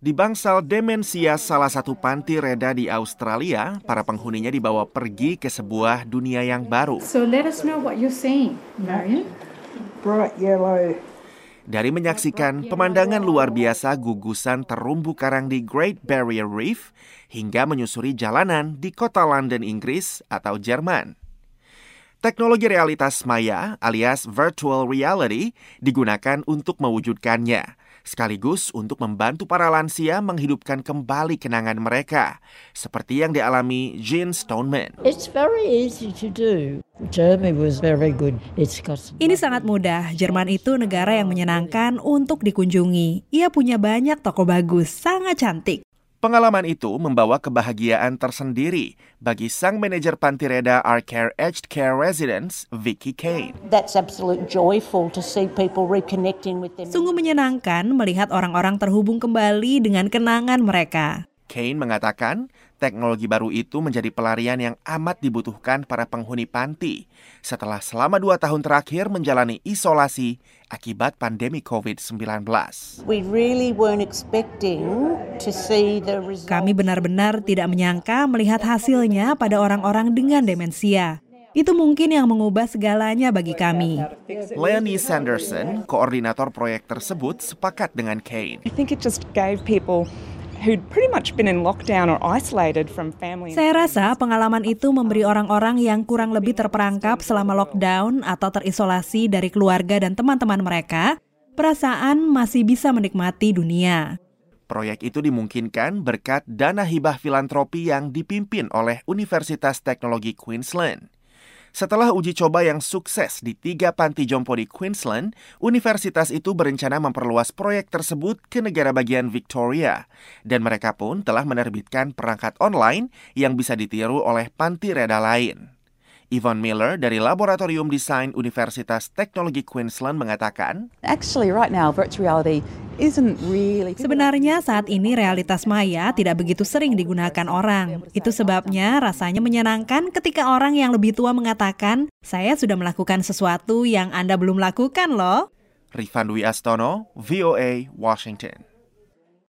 Di bangsal demensia salah satu panti reda di Australia, para penghuninya dibawa pergi ke sebuah dunia yang baru. So let us know what you're seeing, Marion. Bright yellow. Dari menyaksikan pemandangan luar biasa gugusan terumbu karang di Great Barrier Reef hingga menyusuri jalanan di kota London, Inggris atau Jerman. Teknologi realitas maya alias virtual reality digunakan untuk mewujudkannya sekaligus untuk membantu para lansia menghidupkan kembali kenangan mereka, seperti yang dialami Jean Stoneman. It's very easy to do. Germany was very good. It's got some... Ini sangat mudah. Jerman itu negara yang menyenangkan untuk dikunjungi. Ia punya banyak toko bagus, sangat cantik. Pengalaman itu membawa kebahagiaan tersendiri bagi sang manajer panti reda Arcare Aged Care Residence, Vicky Kane. That's absolute joyful to see people reconnecting with them. Sungguh menyenangkan melihat orang-orang terhubung kembali dengan kenangan mereka. Kane mengatakan teknologi baru itu menjadi pelarian yang amat dibutuhkan para penghuni panti setelah selama dua tahun terakhir menjalani isolasi akibat pandemi COVID-19. We really weren't expecting to see the results. Kami benar-benar tidak menyangka melihat hasilnya pada orang-orang dengan demensia. Itu mungkin yang mengubah segalanya bagi kami. Leonie Sanderson, koordinator proyek tersebut, sepakat dengan Kane. I think it just gave people who'd pretty much been in lockdown or isolated from family. Saya rasa pengalaman itu memberi orang-orang yang kurang lebih terperangkap selama lockdown atau terisolasi dari keluarga dan teman-teman mereka, perasaan masih bisa menikmati dunia. Proyek itu dimungkinkan berkat dana hibah filantropi yang dipimpin oleh Universitas Teknologi Queensland. Setelah uji coba yang sukses di tiga panti jompo di Queensland, universitas itu berencana memperluas proyek tersebut ke negara bagian Victoria. Dan mereka pun telah menerbitkan perangkat online yang bisa ditiru oleh panti reda lain. Yvonne Miller dari Laboratorium Desain Universitas Teknologi Queensland mengatakan, Actually, right now, virtual reality isn't really. Sebenarnya saat ini realitas maya tidak begitu sering digunakan orang. Itu sebabnya rasanya menyenangkan ketika orang yang lebih tua mengatakan, saya sudah melakukan sesuatu yang Anda belum lakukan loh. Rifan Dwi Astono, VOA, Washington.